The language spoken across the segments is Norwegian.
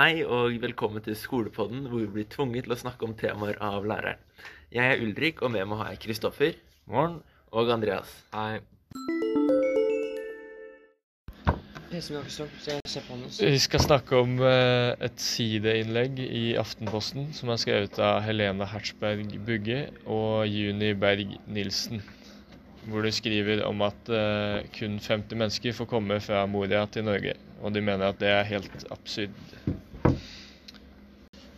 Hei og velkommen til Skolepodden, hvor vi blir tvunget til å snakke om temaer av læreren. Jeg er Ulrik, og med meg har jeg Kristoffer Morgen. og Andreas. Hei. Vi skal snakke om eh, et sideinnlegg i Aftenposten som er skrevet av Helena Hertzberg Bugge og Juni Berg Nilsen. Hvor de skriver om at eh, kun 50 mennesker får komme fra Moria til Norge. Og de mener at det er helt absurd.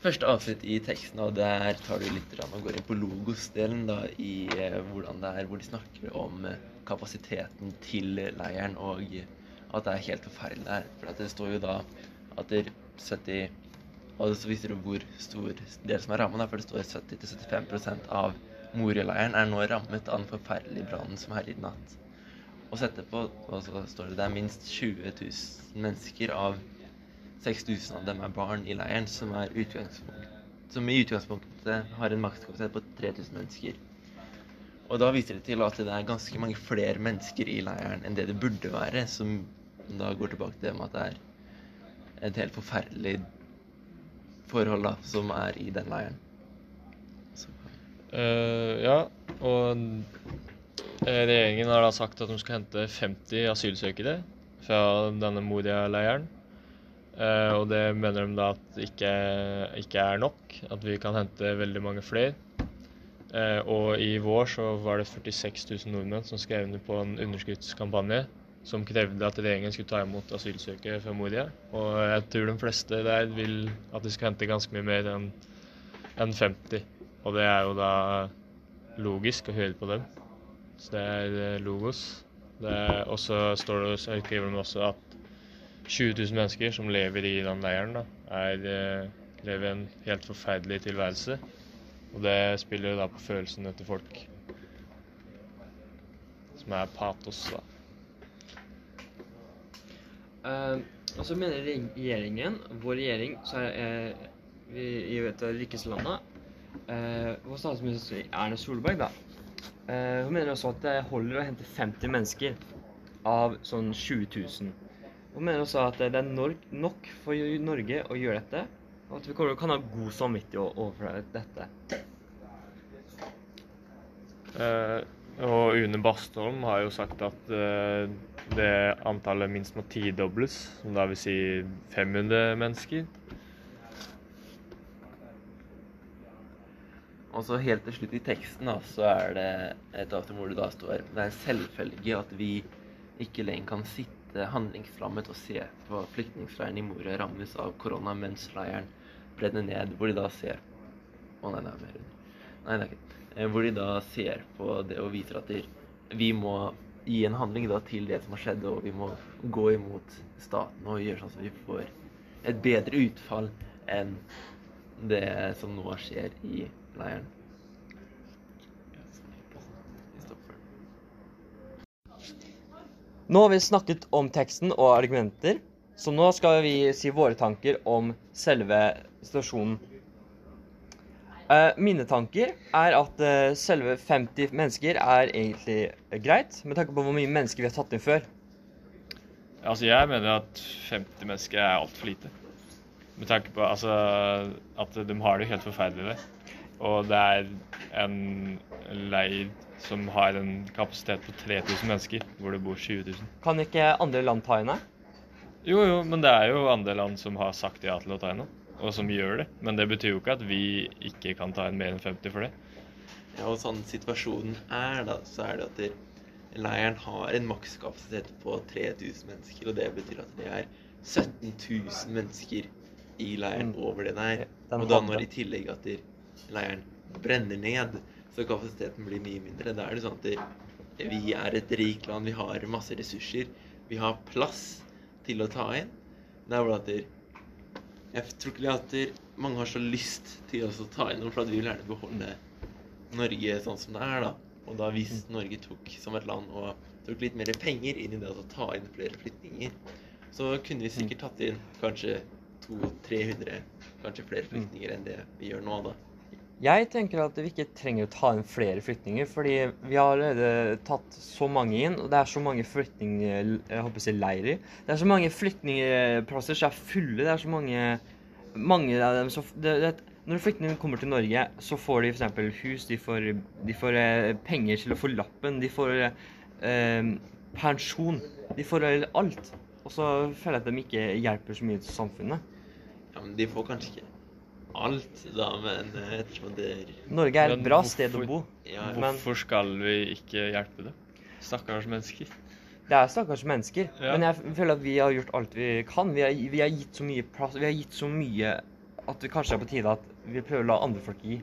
Første avsnitt i teksten, og der tar du litt og går inn på logos-delen da, i eh, hvordan det er, hvor de snakker om eh, kapasiteten til leiren, og at det er helt forferdelig der. For det står jo da at det er 70 Og så viser du hvor stor del som er rammet, da, for det står 70-75% av Moria-leiren er nå rammet av den forferdelige brannen som herjet i natt. Og så etterpå og så står det det er minst 20 000 mennesker av 6000 av dem er barn i leiren, som, som i utgangspunktet har en makskapasitet på 3000 mennesker. Og da viser det til at det er ganske mange flere mennesker i leiren enn det det burde være, som da går tilbake til det med at det er et helt forferdelig forhold da, som er i den leiren. Eh, ja, og eh, regjeringen har da sagt at de skal hente 50 asylsøkere fra denne Moria-leiren. Eh, og det mener de da at ikke, ikke er nok, at vi kan hente veldig mange flere. Uh, og i vår så var det 46 000 nordmenn som skrev under på en underskuddskampanje som krevde at regjeringen skulle ta imot asylsøkere fra Moria. Og jeg tror de fleste der vil at de skal hente ganske mye mer enn en 50. Og det er jo da logisk å høre på dem. Så det er eh, logos. Og så skriver de også at 20 000 mennesker som lever i den leiren, da, er, eh, lever en helt forferdelig tilværelse. Og det spiller da på følelsene til folk. Som er patos, da. Uh, og så mener regjeringen, vår regjering, så er eh, vi i et av de rikeste landene uh, Vår statsminister Erna Solberg, da. Uh, hun mener også at det holder å hente 50 mennesker av sånn 20 000. Hun mener også at det er nok for Norge å gjøre dette, og at vi kan ha god samvittighet overfor dette. Uh, og Une Bastholm har jo sagt at uh, det antallet minst må tidobles, som da vil si 500 mennesker. Og så helt til slutt i teksten da, så er det et avsnitt hvor det da står Det er en selvfølge at vi ikke lenger kan sitte handlingslammet og se på flyktningleiren i Moria rammes av korona mens leiren brenner ned, hvor de da ser Å nei, det er mer. Nei, det er ikke Eh, Hvor de da ser på det og viser at de, vi må gi en handling da til det som har skjedd, og vi må gå imot staten og gjøre sånn at vi får et bedre utfall enn det som nå skjer i leiren. Nå har vi snakket om teksten og argumenter, så nå skal vi si våre tanker om selve situasjonen. Eh, mine tanker er at eh, selve 50 mennesker er egentlig greit, med tanke på hvor mye mennesker vi har tatt inn før. Altså, jeg mener at 50 mennesker er altfor lite. Med tanke på altså, at de har det helt forferdelig. Og det er en leir som har en kapasitet på 3000 mennesker, hvor det bor 20 000. Kan ikke andre land ta henne? Jo, jo, men det er jo andre land som har sagt ja til å ta inn noe, og som gjør det. Men det betyr jo ikke at vi ikke kan ta inn mer enn 50 for det. Ja, og sånn situasjonen er, da, så er det at det, leiren har en makskapasitet på 3000 mennesker, og det betyr at det er 17 000 mennesker i leiren over det der. Og da når i tillegg at det, leiren brenner ned, så kapasiteten blir mye mindre. Da er det sånn at det, vi er et rikt land, vi har masse ressurser, vi har plass til å ta inn. Det er bare at det, jeg tror ikke at det, mange har så lyst til å ta inn noe, for at vi vil gjerne beholde Norge sånn som det er, da. Og da hvis Norge tok som et land og tok litt mer penger inn i det å ta inn flere flyktninger, så kunne vi sikkert tatt inn kanskje 200-300, kanskje flere flyktninger enn det vi gjør nå, da. Jeg tenker at vi ikke trenger å ta inn flere flyktninger, fordi vi har allerede tatt så mange inn, og det er så mange flyktningleirer. Det er så mange flyktningplasser som er fulle. Det er så mange mange av dem som det, det, Når flyktningene kommer til Norge, så får de f.eks. hus, de får, de får eh, penger til å få lappen, de får eh, pensjon. De får eh, alt. Og så føler jeg at de ikke hjelper så mye til samfunnet. Ja, men de får kanskje ikke alt, da, men eh, ettersom det er Norge er et bra hvorfor- sted å bo. Ja, Men- Hvorfor skal vi ikke hjelpe dem? Stakkars mennesker. Det er stakkars mennesker. Ja. Men jeg føler at vi har gjort alt vi kan. Vi har, vi har gitt så mye plass, vi har gitt så mye at det kanskje er på tide at vi prøver å la andre folk gi.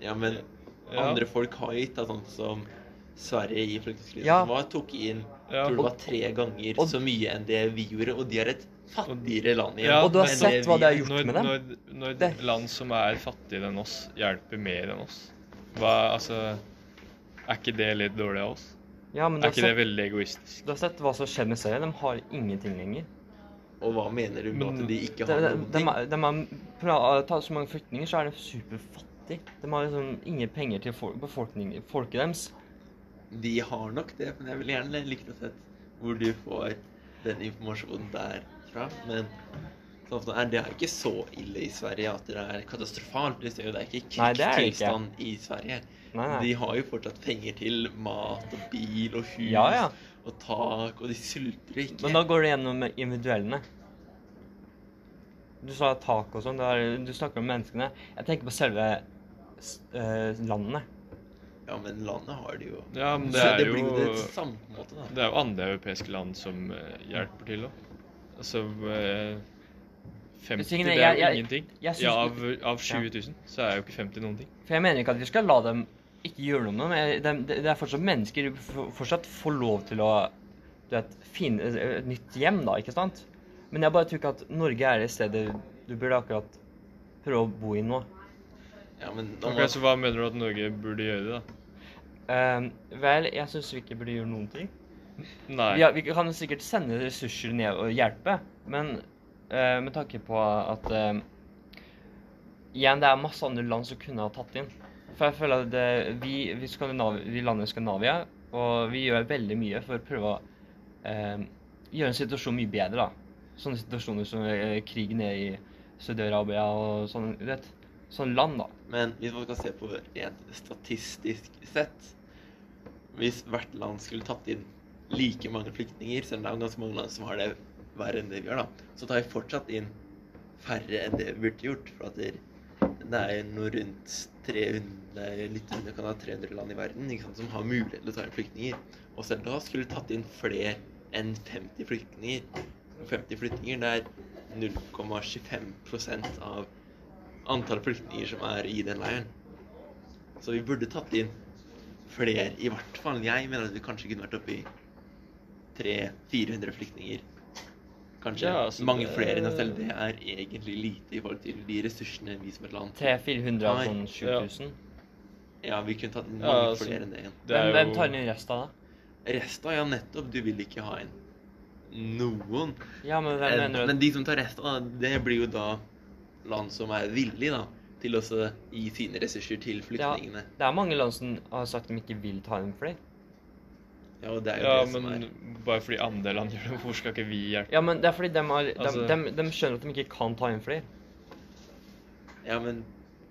ja, men Ja. andre folk har gitt, da, sånn som Sverige i flyktningkrisen. Ja. Hva tok inn Ja. tror det var tre ganger Og- så mye enn det vi gjorde, og de har et fattigere land igjen. Ja, Og du har sett hva det har gjort når, med dem. Når, når Det- land som er fattigere enn oss, hjelper mer enn oss, hva, altså Er ikke det litt dårlig av oss? Ja, men Er ikke ikke det veldig egoistisk? du har sett hva som skjer med Sverige. De har ingenting lenger. Og hva mener du med Men at de ikke har de, noen ting? de har tatt så mange flyktninger, så er de superfattige. De har liksom ingen penger til folk, folket deres. De har nok det, men jeg ville gjerne likt å sett hvor du får den informasjonen derfra. Men sånn det er, det er ikke så ille i Sverige at det er katastrofalt. Det er ikke krigstilstand i Sverige. Nei, nei. De har jo fortsatt penger til mat og bil og hus Ja, ja. og tak, og de sulter ikke. Men da går det gjennom individuellene. Du sa tak og sånn. Du snakker om menneskene. Jeg tenker på selve uh, landet. Ja, men landet har de jo. Ja, men det Så er det jo blir jo det samme måte, da. Det er jo andre europeiske land som eh, hjelper til òg. Altså eh, 50 Tingene- det er jo jeg- jeg- ingenting. jeg ja, av, av 20 000 så er jo ikke 50 noen ting. For jeg mener ikke at vi skal la dem ikke gjøre noe med dem. Jeg- de- Det er fortsatt mennesker. De får fortsatt får lov til å du vet, finne et nytt hjem, da, ikke sant? Men jeg bare tror ikke at Norge er det stedet du burde akkurat prøve å bo i nå. Ja, men nå Ok, må, Så hva mener du at Norge burde gjøre, da? Eh, vel, jeg syns vi ikke burde gjøre noen ting. Nei. Ja, vi kan sikkert sende ressurser ned og hjelpe, men uh, med tanke på at uh, Igjen, det er masse andre land som kunne ha tatt inn. For jeg føler at det, vi, vi, vi lander i Skandinavia, og vi gjør veldig mye for å prøve å uh, gjøre en situasjon mye bedre. da. Sånne situasjoner som eh, krig nede i Saudi-Arabia og sånn, vet. Sånn land, da. men hvis man skal se på rent statistisk sett Hvis hvert land skulle tatt inn like mange flyktninger, selv om det er ganske mange land som har det verre enn det vi har, da, så tar vi fortsatt inn færre enn det vi burde gjort. For at det, er noe rundt 300, er litt under kan ha 300 land i verden sant, som har mulighet til å ta inn flyktninger. Og selv da skulle vi tatt inn flere enn 50 flyktninger. 50 flyktninger, det er 0,25% av antall flyktninger som er i den leiren. Så vi burde tatt inn flere, i hvert fall. Jeg mener at vi kanskje kunne vært oppe i 300-400 flyktninger. Kanskje Ja, altså, mange det- flere, og selv det er egentlig lite i forhold til de ressursene vi som et land 300-400 av sånn 7000. Ja, vi kunne tatt mange Ja, altså, flere enn det igjen. Det er Hvem, jo- tar inn resten da? Resta, ja, nettopp. Du vil ikke ha inn noen. Ja, men hvem Eh, mener du? Men de som tar resta, det blir jo da land som er villige da, til å gi sine ressurser til flyktningene. Det er mange land som har sagt de ikke vil ta inn flere. Ja, det er jo Ja, det som men er bare fordi andre land gjør det, hvorfor skal ikke vi hjelpe? Ja, men det er fordi de, har, de, Altså- de, de skjønner at de ikke kan ta inn flere. Ja, men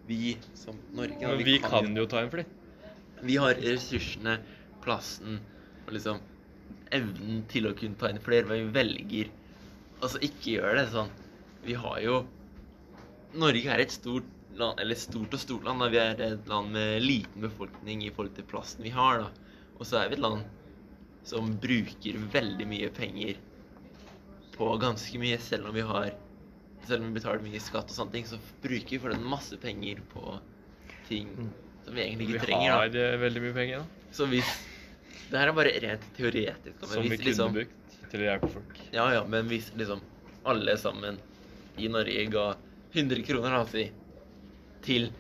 vi som Norge da, Men vi kan jo ta inn flere. Vi har ressursene, plassen og liksom evnen til å kunne ta inn flere, men vi velger altså ikke gjøre det sånn. Vi har jo Norge er et stort land, eller stort og stort land. Da. Vi er et land med liten befolkning i forhold til plassen vi har. da. Og så er vi et land som bruker veldig mye penger på ganske mye, selv om vi har selv om vi betaler mye skatt og sånne ting, så bruker vi for den masse penger på ting Mm. som vi egentlig Vi ikke trenger. da. har da. veldig mye penger, da. Så hvis Det her er bare rent teoretisk. da, Som hvis, vi kunne liksom brukt til å hjelpe folk. Ja, ja, men hvis liksom alle sammen i Norge ga 100 kroner, oss si, til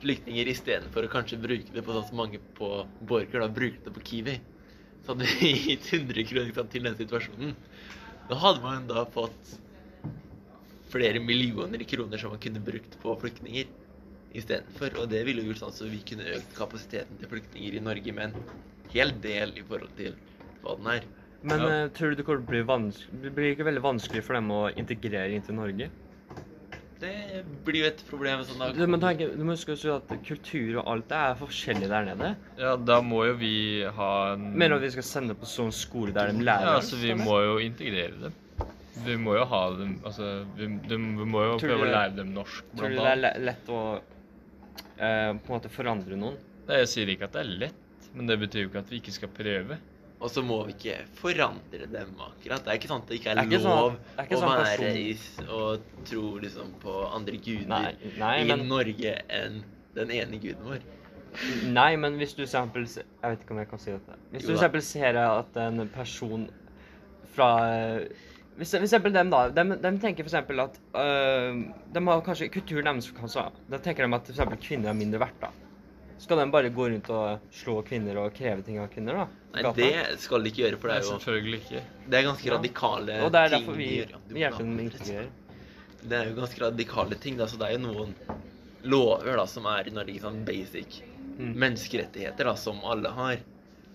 flyktninger istedenfor å kanskje bruke det på sånn som mange på Borger da bruker det på Kiwi, så hadde vi gitt 100 kroner til den situasjonen. Da hadde man da fått flere millioner kroner som man kunne brukt på flyktninger istedenfor. Og det ville jo gjort sånn så vi kunne økt kapasiteten til flyktninger i Norge med en hel del i forhold til hva den er. Men Ja. eh, tror du det kommer til å bli vanskelig Det blir ikke veldig vanskelig for dem å integrere inn til Norge? Det blir jo et problem. Sånn da Du må, tenk, du må huske at kultur og alt det er forskjellig der nede. Ja, da må jo vi ha en Mener du at vi skal sende på sånn skole der de lærer Ja, altså vi må jo integrere dem. Vi må jo ha dem Altså, vi, de, vi må jo Tror du prøve å lære dem norsk, Tror du det er lett å uh, på en måte forandre noen? Nei, Jeg sier ikke at det er lett, men det betyr jo ikke at vi ikke skal prøve. Og så må vi ikke forandre dem akkurat. Det er ikke sant at det ikke er, Det er ikke sånn- lov sånn, å sånn være i og tro liksom på andre guder Nei, nei, i men- Norge enn den ene guden vår. Nei, men hvis du eksempel Jeg vet ikke om jeg kan si dette. Hvis du eksempel ser at en person fra hvis, for eksempel dem da, de, de tenker eksempel at øh, De har kanskje kulturen deres kanskje, Da tenker de at for kvinner er mindre verdt, da. Skal de bare gå rundt og slå kvinner og kreve ting av kvinner, da? Nei, Gata? det skal de ikke gjøre, for det er jo selvfølgelig ikke. det er ganske Ja. radikale Og det er ting derfor vi de gjør. Ja, dem med å. Det er jo ganske radikale ting, da, så det er jo noen lover da, som er i Norge, sånn basic Mm. menneskerettigheter da, som alle har.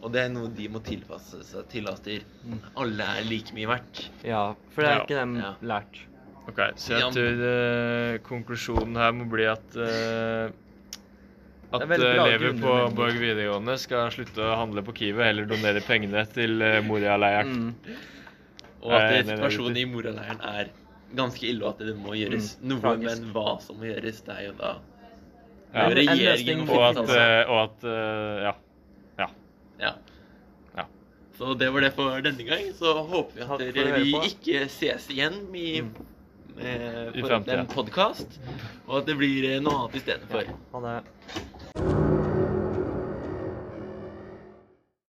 Og det er noe de må tilpasse seg til at de- Mm. alle er like mye verdt. Ja, for det er Ja. ikke dem Ja. lært. Ok, Så jeg tror uh, konklusjonen her må bli at eh, at er elever på. Borg videregående skal slutte å handle på Kiwi, heller donere pengene til uh, Moria-leiren. Mm. Og at eh, det- nei, nei, situasjonen i Moria-leiren er ganske ille, og at det må gjøres Mm, noe. tragisk. Men hva som må gjøres, det er jo da Ja. det er En regjeringen Og at, eh, og at eh, ja. Ja. Ja. Så det var det for denne gang. Så håper vi at dere, vi ikke ses igjen i, Mm. eh, fremtiden. en podkast, og at det blir eh, noe annet istedenfor. Ha det. you